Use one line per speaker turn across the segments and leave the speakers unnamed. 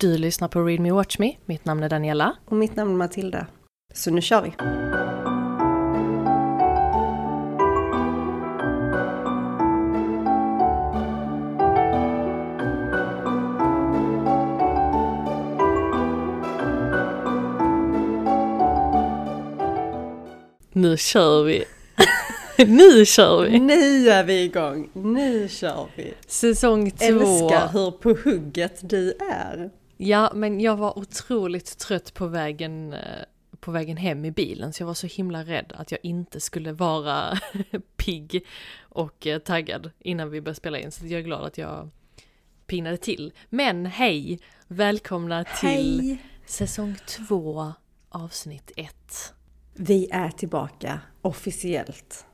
Du lyssnar på Read Me Watch Me. Mitt namn är Daniela.
Och mitt namn är Matilda. Så nu kör vi!
Nu kör vi! nu kör vi!
Nu är vi igång! Nu kör vi!
Säsong två.
Älskar hur på hugget du är!
Ja, men jag var otroligt trött på vägen, eh, på vägen hem i bilen så jag var så himla rädd att jag inte skulle vara pigg och eh, taggad innan vi började spela in. Så jag är glad att jag pignade till. Men hej! Välkomna till
Hej!
säsong två avsnitt ett.
Vi är tillbaka officiellt.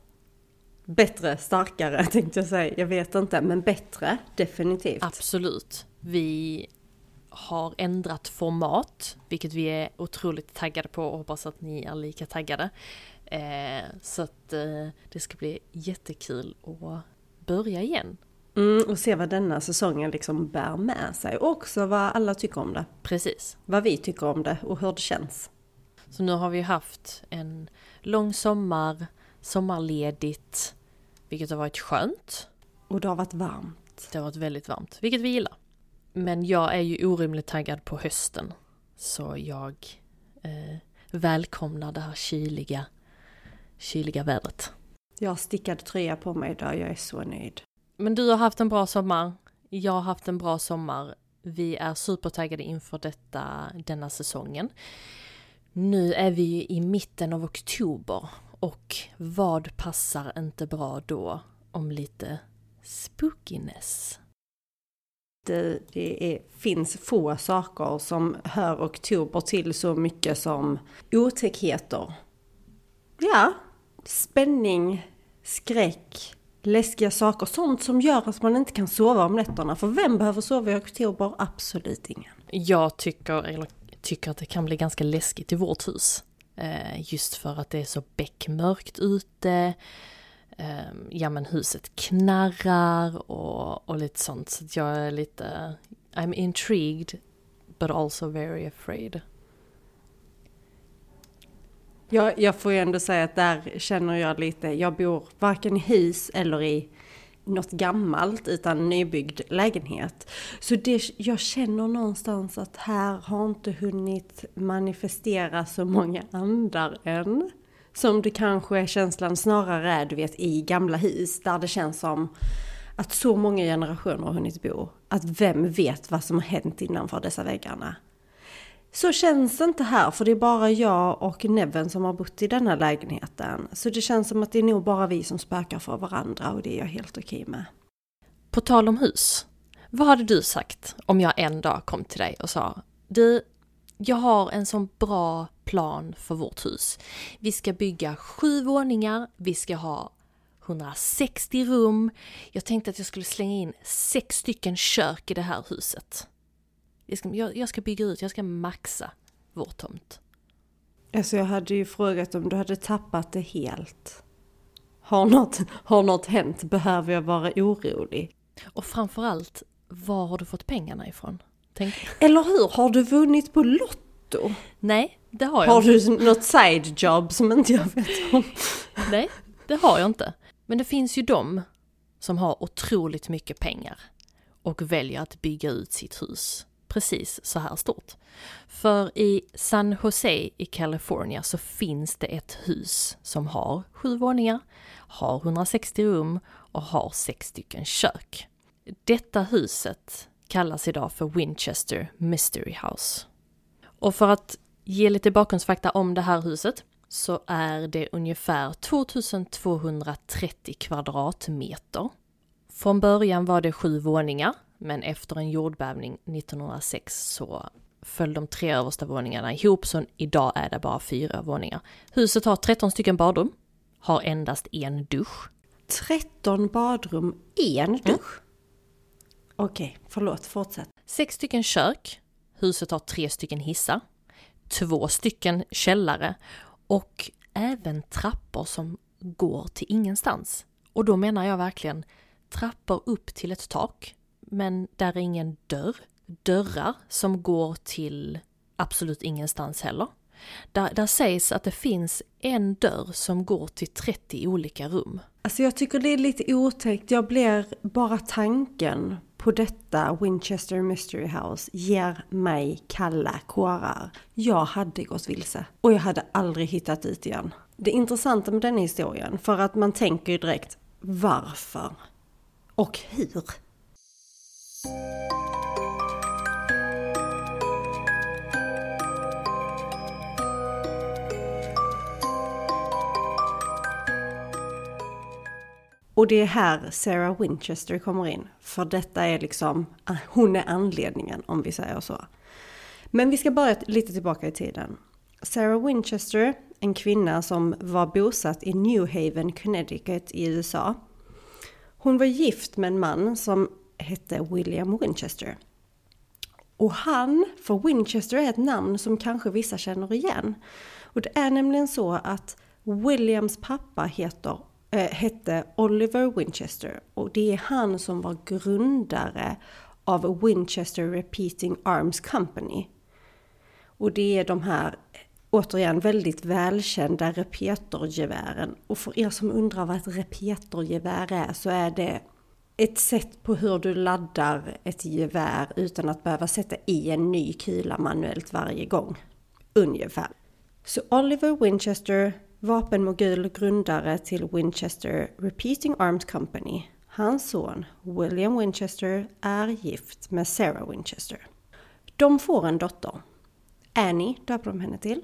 Bättre, starkare tänkte jag säga. Jag vet inte, men bättre definitivt.
Absolut. Vi har ändrat format, vilket vi är otroligt taggade på och hoppas att ni är lika taggade. Eh, så att eh, det ska bli jättekul att börja igen.
Mm, och se vad denna säsongen liksom bär med sig. Och också vad alla tycker om det.
Precis.
Vad vi tycker om det och hur det känns.
Så nu har vi haft en lång sommar, sommarledigt, vilket har varit skönt.
Och det har varit varmt.
Det har varit väldigt varmt, vilket vi gillar. Men jag är ju orimligt taggad på hösten. Så jag eh, välkomnar det här kyliga, kyliga vädret.
Jag har stickad tröja på mig idag, jag är så nöjd.
Men du har haft en bra sommar. Jag har haft en bra sommar. Vi är supertaggade inför detta, denna säsongen. Nu är vi i mitten av oktober och vad passar inte bra då om lite spookiness?
Eh, det, är, finns få saker som hör oktober till så mycket som otäckheter. Ja, spänning, skräck, läskiga saker. Sånt som gör att man inte kan sova om nätterna. För vem behöver sova i oktober? Absolut ingen.
Jag tycker, eller tycker att det kan bli ganska läskigt i vårt hus. Eh, just för att det är så beckmörkt ute. Eh, ja men huset knarrar och, och lite sånt. Så att jag är lite, I'm intrigued but also very afraid.
Jag, jag får ju ändå säga att där känner jag lite, jag bor varken i hus eller i något gammalt utan nybyggd lägenhet. Så det, jag känner någonstans att här har inte hunnit manifestera så många andar än. Som det kanske är känslan snarare är, du vet, i gamla hus där det känns som att så många generationer har hunnit bo. Att vem vet vad som har hänt innanför dessa väggarna. Så känns det inte här, för det är bara jag och Neven som har bott i denna lägenheten. Så det känns som att det är nog bara vi som spökar för varandra och det är jag helt okej med.
På tal om hus. Vad hade du sagt om jag en dag kom till dig och sa Du, jag har en sån bra plan för vårt hus. Vi ska bygga sju våningar, vi ska ha 160 rum. Jag tänkte att jag skulle slänga in sex stycken kök i det här huset. Jag ska, jag, jag ska bygga ut, jag ska maxa vår tomt.
Alltså jag hade ju frågat om du hade tappat det helt. Har något, har något hänt? Behöver jag vara orolig?
Och framförallt, var har du fått pengarna ifrån? Tänk.
Eller hur? Har du vunnit på Lotto?
Nej, det har jag
Har
inte.
du något side job som inte jag vet om?
Nej, det har jag inte. Men det finns ju de som har otroligt mycket pengar och väljer att bygga ut sitt hus precis så här stort. För i San Jose i California så finns det ett hus som har sju våningar, har 160 rum och har sex stycken kök. Detta huset kallas idag för Winchester Mystery House. Och för att ge lite bakgrundsfakta om det här huset så är det ungefär 2230 kvadratmeter. Från början var det sju våningar, men efter en jordbävning 1906 så föll de tre översta våningarna ihop, så idag är det bara fyra våningar. Huset har 13 stycken badrum, har endast en dusch.
13 badrum, en dusch. Okej, förlåt, fortsätt.
Sex stycken kök. Huset har tre stycken hissar. Två stycken källare. Och även trappor som går till ingenstans. Och då menar jag verkligen trappor upp till ett tak. Men där är ingen dörr dörrar som går till absolut ingenstans heller. Där, där sägs att det finns en dörr som går till 30 olika rum.
Alltså jag tycker det är lite otäckt. Jag blir bara tanken på detta Winchester Mystery House ger mig kalla kårar. Jag hade gått vilse och jag hade aldrig hittat dit igen. Det intressanta med den historien, för att man tänker ju direkt varför och hur. Och det är här Sarah Winchester kommer in. För detta är liksom, hon är anledningen om vi säger så. Men vi ska börja lite tillbaka i tiden. Sarah Winchester, en kvinna som var bosatt i New Haven, Connecticut i USA. Hon var gift med en man som hette William Winchester. Och han, för Winchester är ett namn som kanske vissa känner igen. Och det är nämligen så att Williams pappa heter eh, hette Oliver Winchester och det är han som var grundare av Winchester Repeating Arms Company. Och det är de här, återigen, väldigt välkända repetergevären. Och för er som undrar vad ett repetergevär är så är det ett sätt på hur du laddar ett gevär utan att behöva sätta i en ny kula manuellt varje gång. Ungefär. Så Oliver Winchester vapenmogul grundare till Winchester Repeating Arms Company. Hans son William Winchester är gift med Sarah Winchester. De får en dotter. Annie döper de henne till.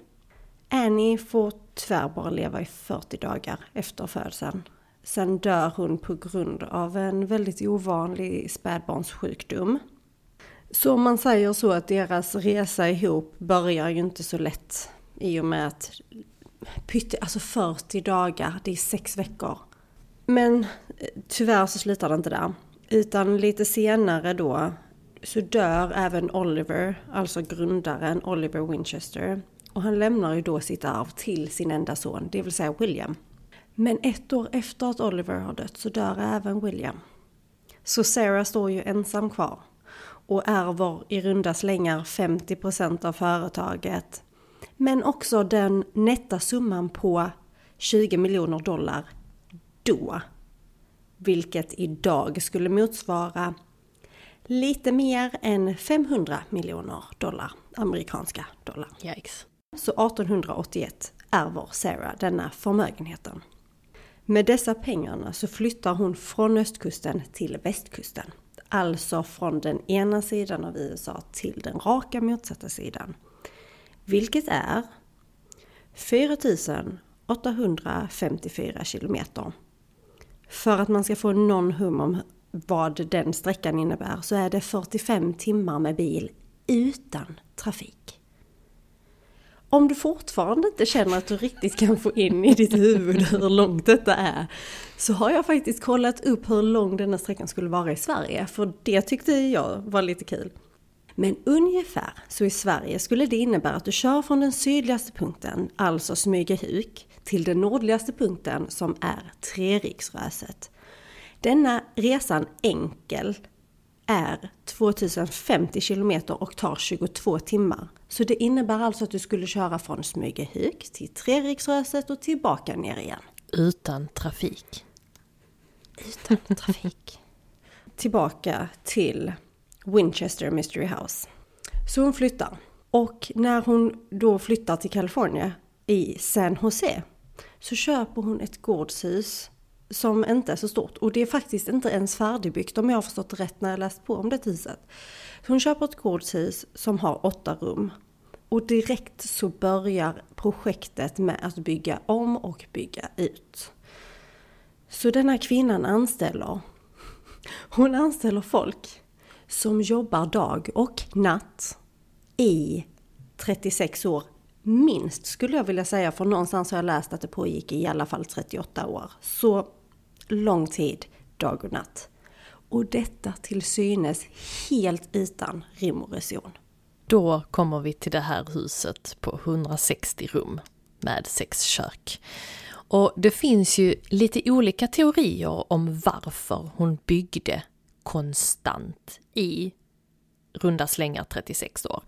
Annie får tyvärr bara leva i 40 dagar efter födseln. Sen dör hon på grund av en väldigt ovanlig spädbarnssjukdom. Så man säger så att deras resa ihop börjar ju inte så lätt i och med att pytte, alltså 40 dagar, det är sex veckor. Men eh, tyvärr så slutar det inte där. Utan lite senare då så dör även Oliver, alltså grundaren Oliver Winchester. Och han lämnar ju då sitt arv till sin enda son, det vill säga William. Men ett år efter att Oliver har dött så dör även William. Så Sarah står ju ensam kvar och ärver i runda slängar 50% av företaget men också den nätta summan på 20 miljoner dollar då. Vilket idag skulle motsvara lite mer än 500 miljoner dollar, amerikanska dollar.
Yikes.
Så 1881 ärver Sarah denna förmögenheten. Med dessa pengarna så flyttar hon från östkusten till västkusten. Alltså från den ena sidan av USA till den raka motsatta sidan. Vilket är 4854 kilometer. För att man ska få någon hum om vad den sträckan innebär så är det 45 timmar med bil utan trafik. Om du fortfarande inte känner att du riktigt kan få in i ditt huvud hur långt detta är så har jag faktiskt kollat upp hur lång denna sträckan skulle vara i Sverige för det tyckte jag var lite kul. Men ungefär så i Sverige skulle det innebära att du kör från den sydligaste punkten, alltså Smygehuk, till den nordligaste punkten som är Treriksröset. Denna resan enkel är 2050 kilometer och tar 22 timmar. Så det innebär alltså att du skulle köra från Smygehuk till Treriksröset och tillbaka ner igen.
Utan trafik.
Utan trafik. tillbaka till Winchester Mystery House. Så hon flyttar. Och när hon då flyttar till Kalifornien i San Jose så köper hon ett gårdshus som inte är så stort. Och det är faktiskt inte ens färdigbyggt om jag har förstått rätt när jag läst på om det huset. Så hon köper ett gårdshus som har åtta rum. Och direkt så börjar projektet med att bygga om och bygga ut. Så den här kvinnan anställer, hon anställer folk som jobbar dag och natt i 36 år. Minst skulle jag vilja säga, för någonstans har jag läst att det pågick i alla fall 38 år. Så lång tid, dag och natt. Och detta till synes helt utan rim och reson.
Då kommer vi till det här huset på 160 rum med sex kök. Och det finns ju lite olika teorier om varför hon byggde konstant i runda slängar 36 år.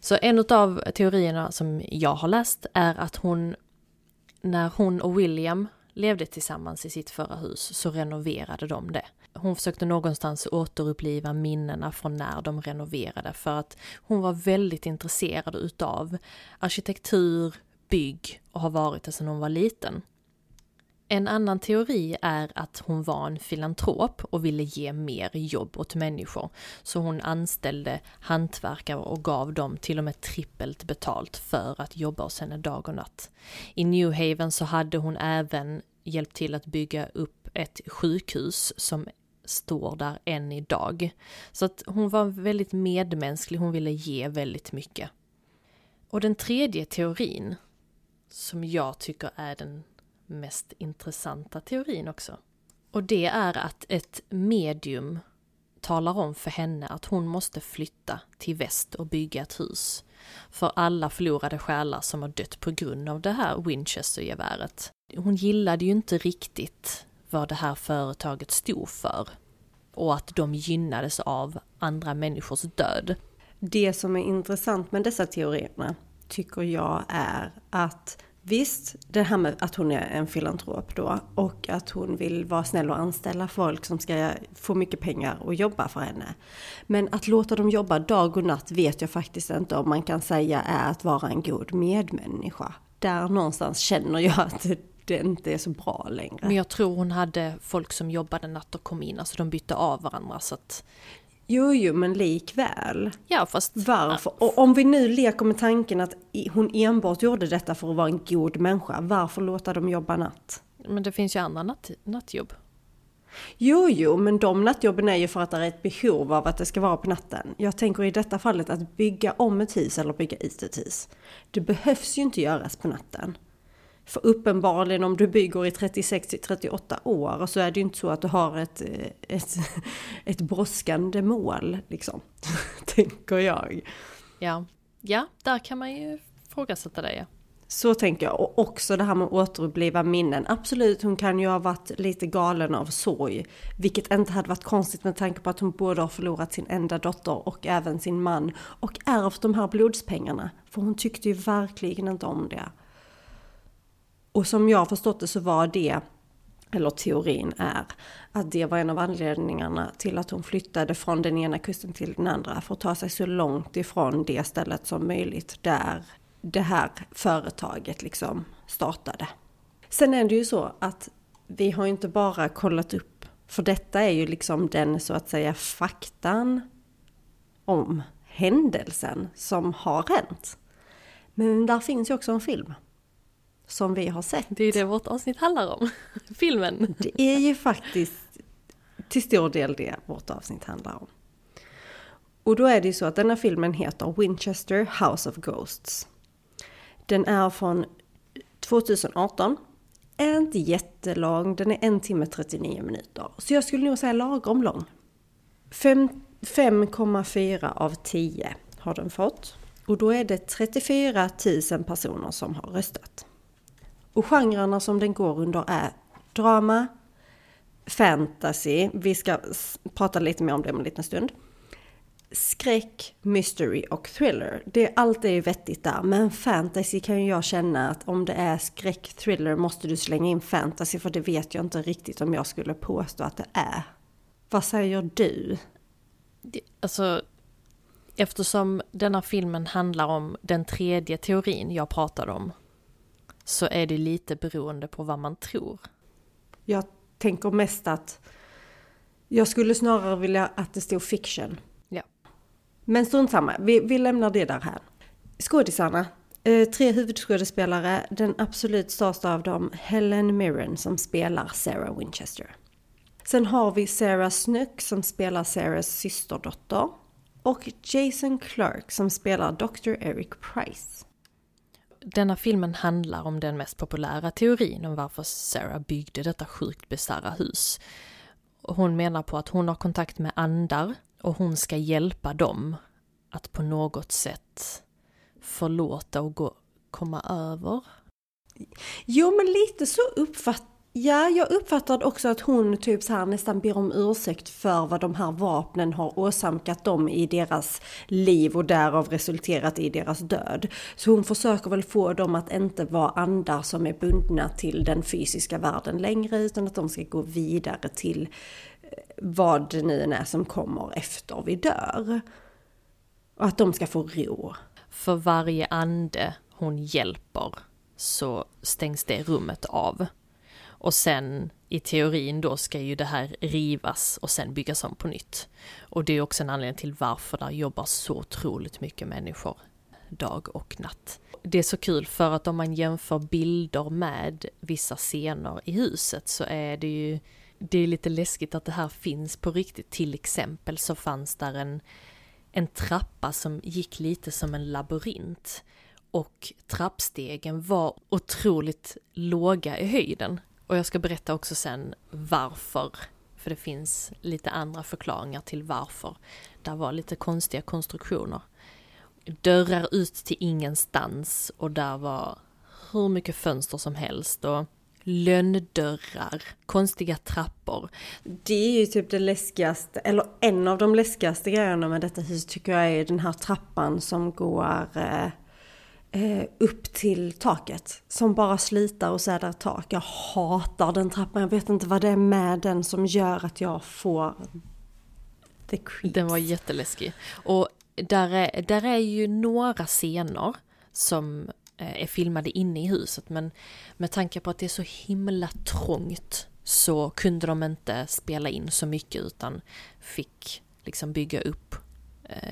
Så en av teorierna som jag har läst är att hon, när hon och William levde tillsammans i sitt förra hus så renoverade de det. Hon försökte någonstans återuppliva minnena från när de renoverade för att hon var väldigt intresserad utav arkitektur, bygg och har varit det sedan hon var liten. En annan teori är att hon var en filantrop och ville ge mer jobb åt människor. Så hon anställde hantverkare och gav dem till och med trippelt betalt för att jobba hos henne dag och natt. I New Haven så hade hon även hjälpt till att bygga upp ett sjukhus som står där än idag. Så att hon var väldigt medmänsklig, hon ville ge väldigt mycket. Och den tredje teorin, som jag tycker är den mest intressanta teorin också. Och det är att ett medium talar om för henne att hon måste flytta till väst och bygga ett hus. För alla förlorade själar som har dött på grund av det här Winchester-geväret. Hon gillade ju inte riktigt vad det här företaget stod för. Och att de gynnades av andra människors död.
Det som är intressant med dessa teorierna tycker jag är att Visst, det här med att hon är en filantrop då och att hon vill vara snäll och anställa folk som ska få mycket pengar och jobba för henne. Men att låta dem jobba dag och natt vet jag faktiskt inte om man kan säga är att vara en god medmänniska. Där någonstans känner jag att det inte är så bra längre.
Men jag tror hon hade folk som jobbade natt och kom in, alltså de bytte av varandra så att
Jo, jo, men likväl.
Ja, fast...
Varför? Och om vi nu leker med tanken att hon enbart gjorde detta för att vara en god människa, varför låta dem jobba natt?
Men det finns ju andra natt, nattjobb.
Jo, jo, men de nattjobben är ju för att det är ett behov av att det ska vara på natten. Jag tänker i detta fallet att bygga om ett hus eller bygga ut ett hus. Det behövs ju inte göras på natten. För uppenbarligen om du bygger i 36 till 38 år så är det ju inte så att du har ett, eh, ett, ett brådskande mål liksom. tänker jag.
Ja. ja, där kan man ju ifrågasätta det ja.
Så tänker jag. Och också det här med att återuppliva minnen. Absolut, hon kan ju ha varit lite galen av sorg. Vilket inte hade varit konstigt med tanke på att hon både har förlorat sin enda dotter och även sin man. Och ärvt de här blodspengarna. För hon tyckte ju verkligen inte om det. Och som jag har förstått det så var det, eller teorin är, att det var en av anledningarna till att hon flyttade från den ena kusten till den andra för att ta sig så långt ifrån det stället som möjligt där det här företaget liksom startade. Sen är det ju så att vi har inte bara kollat upp, för detta är ju liksom den så att säga faktan om händelsen som har hänt. Men där finns ju också en film som vi har sett.
Det är det vårt avsnitt handlar om. Filmen.
Det är ju faktiskt till stor del det vårt avsnitt handlar om. Och då är det ju så att denna filmen heter Winchester House of Ghosts. Den är från 2018. Är inte jättelång, den är en timme 39 minuter. Så jag skulle nog säga lagom lång. 5,4 av 10 har den fått. Och då är det 34 000 personer som har röstat. Och genrerna som den går under är drama, fantasy, vi ska prata lite mer om det om en liten stund. Skräck, mystery och thriller. Det, allt är ju vettigt där, men fantasy kan ju jag känna att om det är skräck, thriller måste du slänga in fantasy för det vet jag inte riktigt om jag skulle påstå att det är. Vad säger du?
Alltså, eftersom denna filmen handlar om den tredje teorin jag pratade om så är det lite beroende på vad man tror.
Jag tänker mest att jag skulle snarare vilja att det stod fiction.
Ja.
Men strunt samma, vi, vi lämnar det där här. Skådisarna. Eh, tre huvudskådespelare. Den absolut största av dem, Helen Mirren, som spelar Sarah Winchester. Sen har vi Sarah Snook som spelar Sarahs systerdotter. Och Jason Clark som spelar Dr. Eric Price
denna filmen handlar om den mest populära teorin om varför Sarah byggde detta sjukt bisarra hus. Hon menar på att hon har kontakt med andar och hon ska hjälpa dem att på något sätt förlåta och gå, komma över.
Jo, men lite så uppfattar Ja, jag uppfattade också att hon typ så här nästan ber om ursäkt för vad de här vapnen har åsamkat dem i deras liv och därav resulterat i deras död. Så hon försöker väl få dem att inte vara andar som är bundna till den fysiska världen längre utan att de ska gå vidare till eh, vad det nu än är som kommer efter vi dör. Och att de ska få ro.
För varje ande hon hjälper så stängs det rummet av. Och sen i teorin då ska ju det här rivas och sen byggas om på nytt. Och det är också en anledning till varför där jobbar så otroligt mycket människor dag och natt. Det är så kul för att om man jämför bilder med vissa scener i huset så är det ju det är lite läskigt att det här finns på riktigt. Till exempel så fanns där en, en trappa som gick lite som en labyrint. Och trappstegen var otroligt låga i höjden. Och jag ska berätta också sen varför. För det finns lite andra förklaringar till varför. Det var lite konstiga konstruktioner. Dörrar ut till ingenstans och där var hur mycket fönster som helst och lönndörrar, konstiga trappor.
Det är ju typ det läskigaste, eller en av de läskigaste grejerna med detta hus tycker jag är den här trappan som går eh, eh, upp till taket. Som bara slutar och så är där tak. Jag hatar den trappan. Jag vet inte vad det är med den som gör att jag får
the creeps. Den var jätteläskig. Och där är, där är ju några scener som eh, är filmade inne i huset men med tanke på att det är så himla trångt så kunde de inte spela in så mycket utan fick liksom bygga upp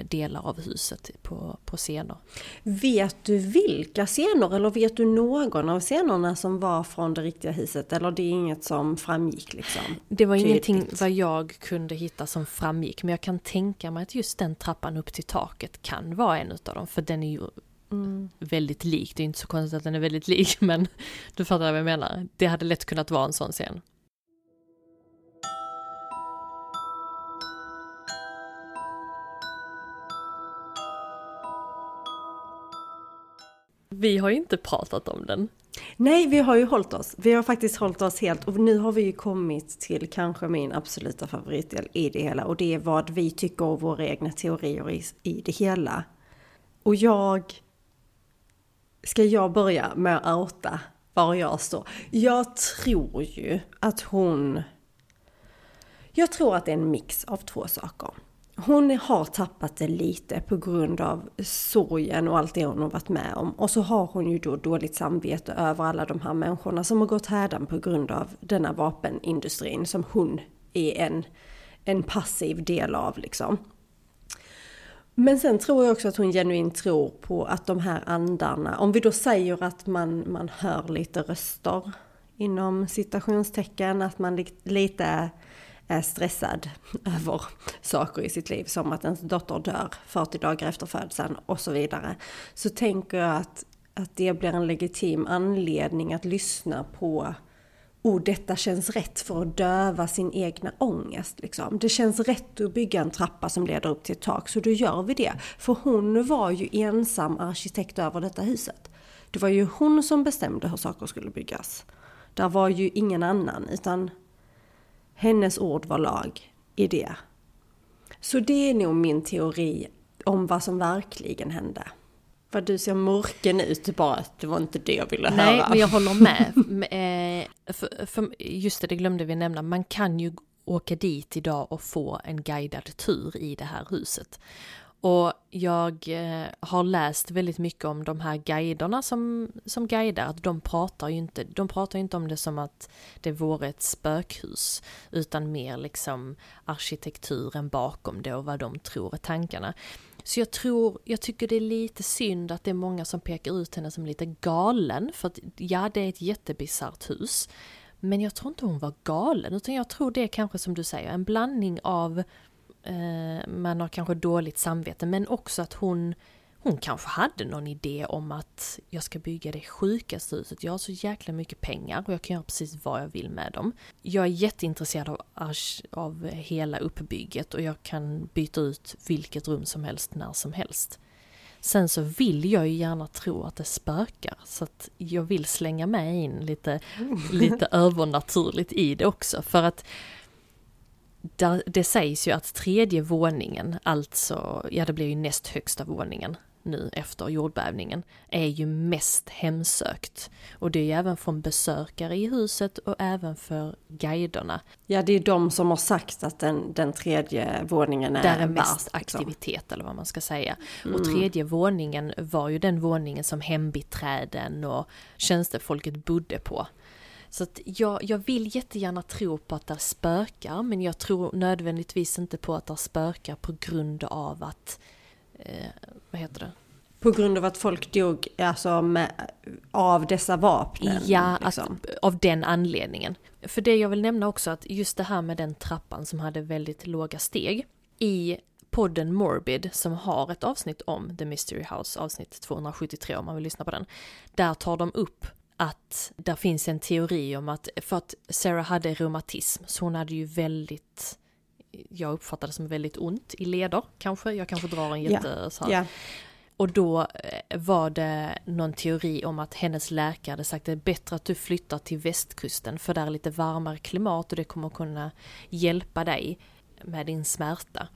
delar av huset på, på scener.
Vet du vilka scener eller vet du någon av scenerna som var från det riktiga huset? Eller det är inget som framgick liksom?
Det var ingenting vad jag kunde hitta som framgick men jag kan tänka mig att just den trappan upp till taket kan vara en utav dem för den är ju Mm. väldigt lik. Det är inte så konstigt att den är väldigt lik men du fattar vad jag menar. Det hade lätt kunnat vara en sån scen. Vi har ju inte pratat om den.
Nej, vi har ju hållit oss. Vi har faktiskt hållit oss helt och nu har vi ju kommit till kanske min absoluta favoritdel i det hela och det är vad vi tycker och våra egna teorier i, i det hela. Och jag... Ska jag börja med att outa var jag står? Jag tror ju att hon... Jag tror att det är en mix av två saker hon har tappat det lite på grund av sorgen och allt det hon har varit med om. Och så har hon ju då dåligt samvete över alla de här människorna som har gått härdan på grund av denna vapenindustrin som hon är en, en passiv del av liksom. Men sen tror jag också att hon genuint tror på att de här andarna, om vi då säger att man, man hör lite röster inom citationstecken, att man lite Eh, stressad över saker i sitt liv som att ens dotter dör 40 dagar efter födseln och så vidare. Så tänker jag att, att det blir en legitim anledning att lyssna på oh, detta känns rätt för att döva sin egna ångest. Liksom. Det känns rätt att bygga en trappa som leder upp till ett tak, så då gör vi det. För hon var ju ensam arkitekt över detta huset. Det var ju hon som bestämde hur saker skulle byggas. Där var ju ingen annan, utan hennes ord var lag i det. Så det är nog min teori om vad som verkligen hände. Vad du ser mörken ut, bara det var inte det jag ville
Nej,
höra.
Nej, men jag håller med. Eh, för, för, just det, det glömde vi nämna. Man kan ju åka dit idag och få en guidad tur i det här huset. Och jag eh, har läst väldigt mycket om de här guiderna som, som guidar, att de pratar ju inte, de pratar inte om det som att det vore ett spökhus, utan mer liksom arkitekturen bakom det och vad de tror är tankarna. Så jag tror, jag tycker det är lite synd att det är många som pekar ut henne som lite galen, för att ja, det är ett jättebisarrt hus. Men jag tror inte hon var galen, utan jag tror det är kanske som du säger, en blandning av eh, man har kanske dåligt samvete, men också att hon hon kanske hade någon idé om att jag ska bygga det sjukaste huset. Jag har så jäkla mycket pengar och jag kan göra precis vad jag vill med dem. Jag är jätteintresserad av, av hela uppbygget och jag kan byta ut vilket rum som helst när som helst. Sen så vill jag ju gärna tro att det spökar så att jag vill slänga med in lite, lite övernaturligt i det också för att där, det sägs ju att tredje våningen, alltså, ja det blir ju näst högsta våningen nu efter jordbävningen, är ju mest hemsökt. Och det är ju även från besökare i huset och även för guiderna.
Ja, det är de som har sagt att den, den tredje våningen är
Där är mest
värst, liksom.
aktivitet eller vad man ska säga.
Mm.
Och tredje våningen var ju den våningen som hembiträden och tjänstefolket bodde på. Så att jag, jag vill jättegärna tro på att det spökar, men jag tror nödvändigtvis inte på att det spökar på grund av att, eh, vad heter det?
På grund av att folk dog alltså, med, av dessa vapnen.
Ja,
liksom.
att, av den anledningen. För det jag vill nämna också att just det här med den trappan som hade väldigt låga steg. I podden Morbid som har ett avsnitt om The Mystery House, avsnitt 273 om man vill lyssna på den. Där tar de upp att där finns en teori om att, för att Sarah hade reumatism, så hon hade ju väldigt, jag uppfattar det som väldigt ont i leder kanske, jag kanske drar en jätte så här.
Ja.
Och då eh, var det någon teori om att hennes läkare hade sagt att det är bättre att du flyttar till västkusten för där är lite varmare klimat och det kommer kunna hjälpa dig med din smärta.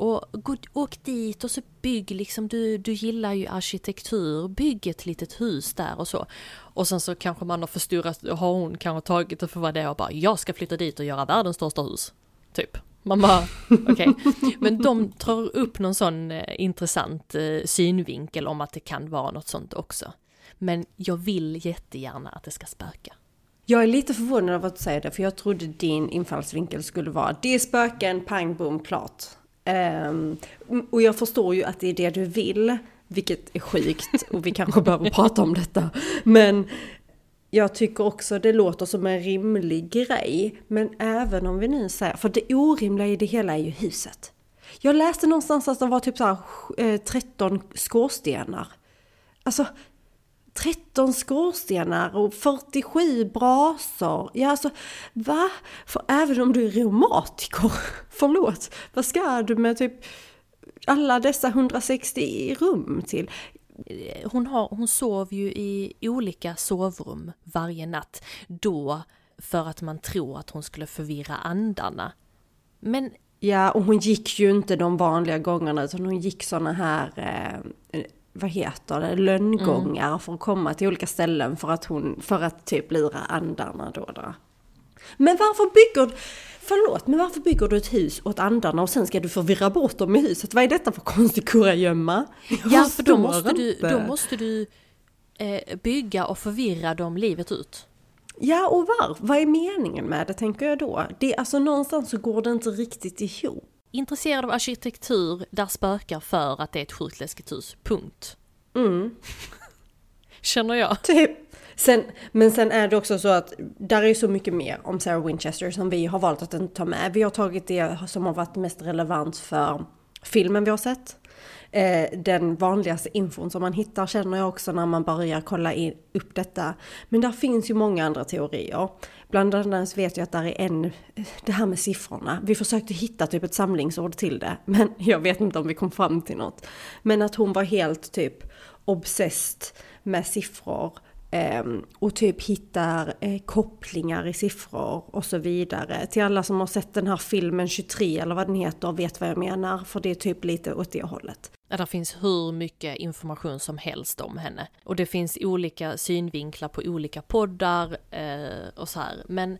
Och gå, åk dit och så bygg liksom, du, du gillar ju arkitektur, bygg ett litet hus där och så. Och sen så kanske man har förstorat, har hon kanske tagit det för vad det är och bara jag ska flytta dit och göra världens största hus. Typ. Man bara, okej. Men de tar upp någon sån eh, intressant eh, synvinkel om att det kan vara något sånt också. Men jag vill jättegärna att det ska spöka.
Jag är lite förvånad över att du säger det, för jag trodde din infallsvinkel skulle vara det är spöken, pang, bom, klart. Ehm, och jag förstår ju att det är det du vill, vilket är sjukt och vi kanske behöver prata om detta. Men jag tycker också det låter som en rimlig grej. Men även om vi nu säger, för det orimliga i det hela är ju huset. Jag läste någonstans att det var typ så här, eh, 13 skorstenar. Alltså 13 skorstenar och 47 brasor. Ja alltså, va? För även om du är reumatiker, förlåt, vad ska du med typ alla dessa 160 rum till?
Hon, har, hon sov ju i olika sovrum varje natt. Då för att man tror att hon skulle förvirra andarna. Men
Ja, och hon gick ju inte de vanliga gångerna utan hon gick såna här, eh, vad heter det, lönngångar för att komma till olika ställen för att hon, för att typ lura andarna då. då. Men varför bygger, förlåt, men varför bygger du ett hus åt andarna och sen ska du förvirra bort dem i huset? Vad är detta för konstig kurragömma?
Ja, för då måste du, då måste du eh, bygga och förvirra dem livet ut.
Ja, och var, vad är meningen med det tänker jag då? Det, alltså någonstans så går det inte riktigt ihop.
Intresserad av arkitektur där spökar för att det är ett sjukt läskigt hus. Punkt.
Mm.
Känner jag.
Typ. Sen, men sen är det också så att där är så mycket mer om Sarah Winchester som vi har valt att inte ta med. Vi har tagit det som har varit mest relevant för filmen vi har sett. Eh, den vanligaste infon som man hittar känner jag också när man börjar kolla in, upp detta. Men där finns ju många andra teorier. Bland annat vet jag att där är en, det här med siffrorna. Vi försökte hitta typ ett samlingsord till det, men jag vet inte om vi kom fram till något. Men att hon var helt typ obsessed med siffror ehm, och typ hittar eh, kopplingar i siffror och så vidare. Till alla som har sett den här filmen 23 eller vad den heter vet vad jag menar. För det är typ lite åt det hållet.
Ja, det finns hur mycket information som helst om henne. Och det finns olika synvinklar på olika poddar eh, och så här. Men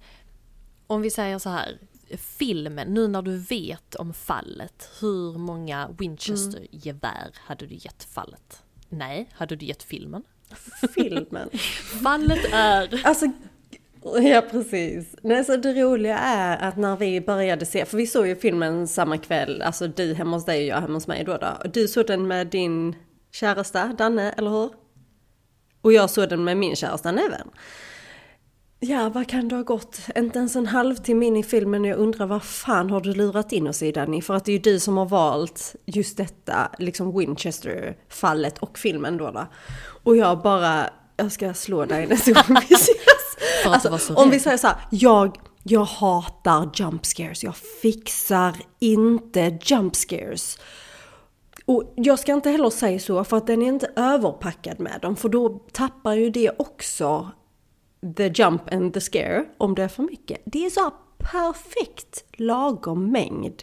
om vi säger så här, filmen, nu när du vet om fallet, hur många Winchester-gevär hade du gett fallet? Nej, hade du gett filmen?
Filmen.
Fallet är...
Alltså, ja precis. Nej, så alltså, det roliga är att när vi började se, för vi såg ju filmen samma kväll, alltså du hemma hos dig och jag hemma hos mig då. då. Du såg den med din käresta Danne, eller hur? Och jag såg den med min käresta Neven. Ja, vad kan det ha gått? Inte ens en halvtimme in i filmen och jag undrar vad fan har du lurat in oss i Danny? För att det är ju du som har valt just detta, liksom Winchester-fallet och filmen då. då. Och jag bara, jag ska slå dig nästa gång vi ses.
För att du var
Alltså,
så
om
rädd.
vi säger så här, jag, jag hatar jump scares. Jag fixar inte jump scares. Och jag ska inte heller säga så för att den är inte överpackad med dem för då tappar ju det också the jump and the scare om det är för mycket. Det är så perfekt lagom mängd.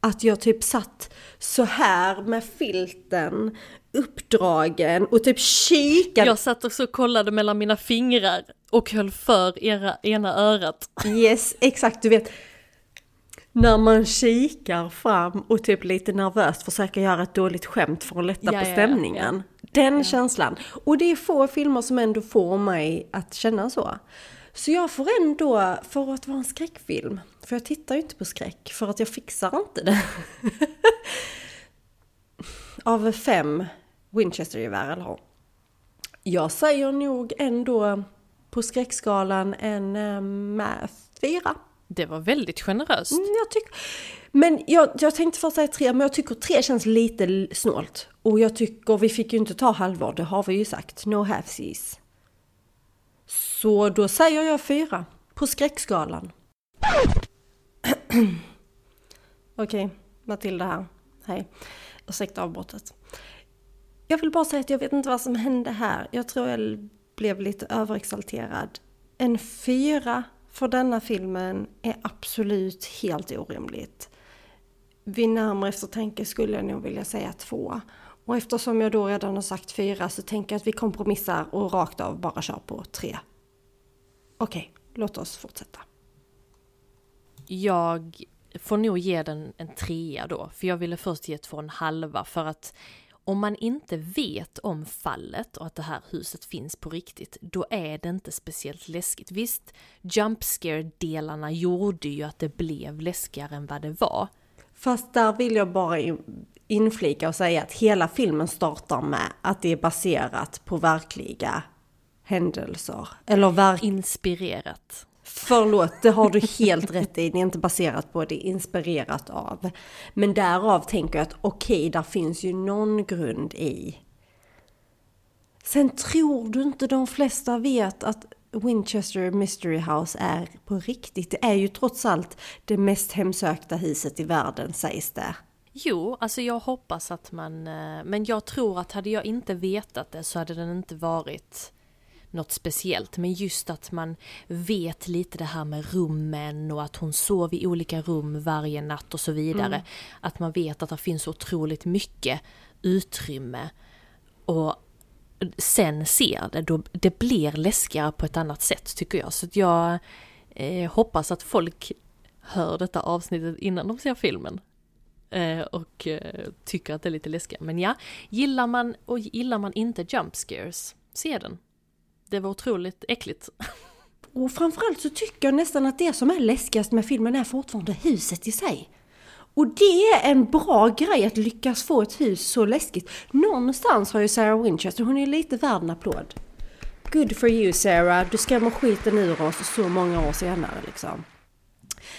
Att jag typ satt så här med filten uppdragen och typ kikade.
Jag satt också och kollade mellan mina fingrar och höll för era, ena örat.
Yes, exakt. Du vet, när man kikar fram och typ lite nervöst försöker göra ett dåligt skämt för att lätta
Ja,
på
ja, ja,
stämningen. Den känslan. Och det är få filmer som ändå får mig att känna så. Så jag får ändå, för att vara en skräckfilm, för jag tittar ju inte på skräck för att jag fixar inte det. Av fem Winchester-gevär eller. Jag säger nog ändå på skräckskalan en äh, fyra.
Det var väldigt generöst.
Mm, jag tycker... Men jag, jag tänkte först säga tre, men jag tycker tre känns lite snålt. Och jag tycker, vi fick ju inte ta halvår, det har vi ju sagt. No halfsies. Så då säger jag fyra. På skräckskalan. Okej, Matilda här. Hej. Ursäkta avbrottet. Jag vill bara säga att jag vet inte vad som hände här. Jag tror jag blev lite överexalterad. En fyra för denna filmen är absolut helt orimligt. Vid närmare eftertanke skulle jag nog vilja säga två. Och eftersom jag då redan har sagt fyra så tänker jag att vi kompromissar och rakt av bara kör på tre. Okej, låt oss fortsätta.
Jag får nog ge den en trea då, för jag ville först ge två och en halva för att om man inte vet om fallet och att det här huset finns på riktigt, då är det inte speciellt läskigt. Visst, jump scare-delarna gjorde ju att det blev läskigare än vad det var.
Fast där vill jag bara in- inflika och säga att hela filmen startar med att det är baserat på verkliga händelser. Eller verk...
Inspirerat.
Förlåt, det har du helt rätt i. Det är inte baserat på, det är inspirerat av. Men därav tänker jag att okej, där finns ju någon grund i. Sen tror du inte de flesta vet att Winchester Mystery House är på riktigt. Det är ju trots allt det mest hemsökta huset i världen sägs det.
Jo, alltså jag hoppas att man, eh, men jag tror att hade jag inte vetat det så hade den inte varit något speciellt. Men just att man vet lite det här med rummen och att hon sov i olika rum varje natt och så vidare. Att man vet att det finns otroligt mycket utrymme. Och sen ser det, då det blir läskigare på ett annat sätt tycker jag. Så jag eh, hoppas att folk hör detta avsnittet innan de ser filmen. Eh, och eh, tycker att det är lite läskigt. Men ja, gillar man och gillar man inte jump scares, se den. Det var otroligt äckligt.
Och framförallt så tycker jag nästan att det som är läskigast med filmen är fortfarande huset i sig. Och det är en bra grej att lyckas få ett hus så läskigt. Någonstans har ju Sarah Winchester, hon är lite värd en applåd. Good for you Sarah, du skrämmer skiten ur oss så många år senare liksom.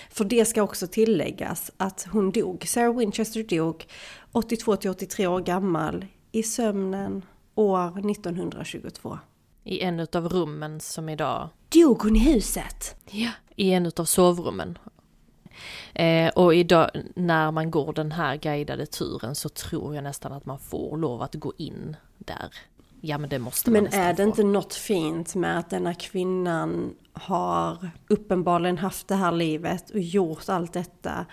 För det ska också tilläggas att hon dog, Sarah Winchester dog 82 till 83 år gammal i sömnen år 1922.
I en utav rummen som idag,
Dog hon i huset?
ja, i en utav sovrummen. Eh, och idag när man går den här guidade turen så tror jag nästan att man får lov att gå in där. Ja men det måste man
Men är det
få.
inte något fint med att denna kvinnan har uppenbarligen haft det här livet och gjort allt detta?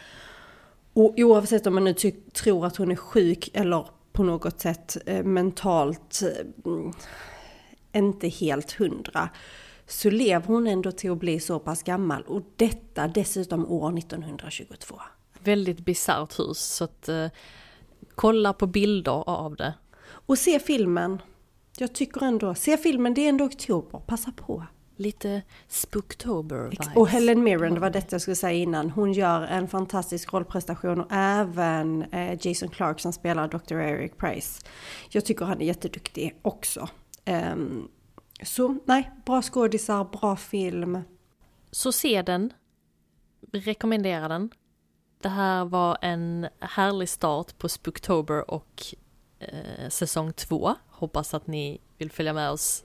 Och oavsett om man nu tror att hon är sjuk eller på något sätt eh, mentalt eh, inte helt hundra, så lever hon ändå till att bli så pass gammal och detta dessutom år 1922.
Väldigt bisarrt hus så att eh, kolla på bilder av det.
Och se filmen. Jag tycker ändå, se filmen, det är ändå oktober, passa på.
Lite spooktober vibes.
Och Helen Mirren, det var detta jag skulle säga innan, hon gör en fantastisk rollprestation och även eh, Jason Clark som spelar Dr. Eric Price. Jag tycker han är jätteduktig också. Ehm, så nej, bra skådisar, bra film.
Så se den. Rekommenderar den. Det här var en härlig start på Spooktober och eh, säsong två. Hoppas att ni vill följa med oss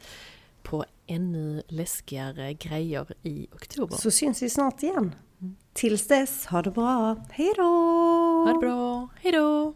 på ännu läskigare grejer i oktober.
Så syns vi snart igen. Tills dess, ha det bra. Hej då!
Ha det bra, hejdå!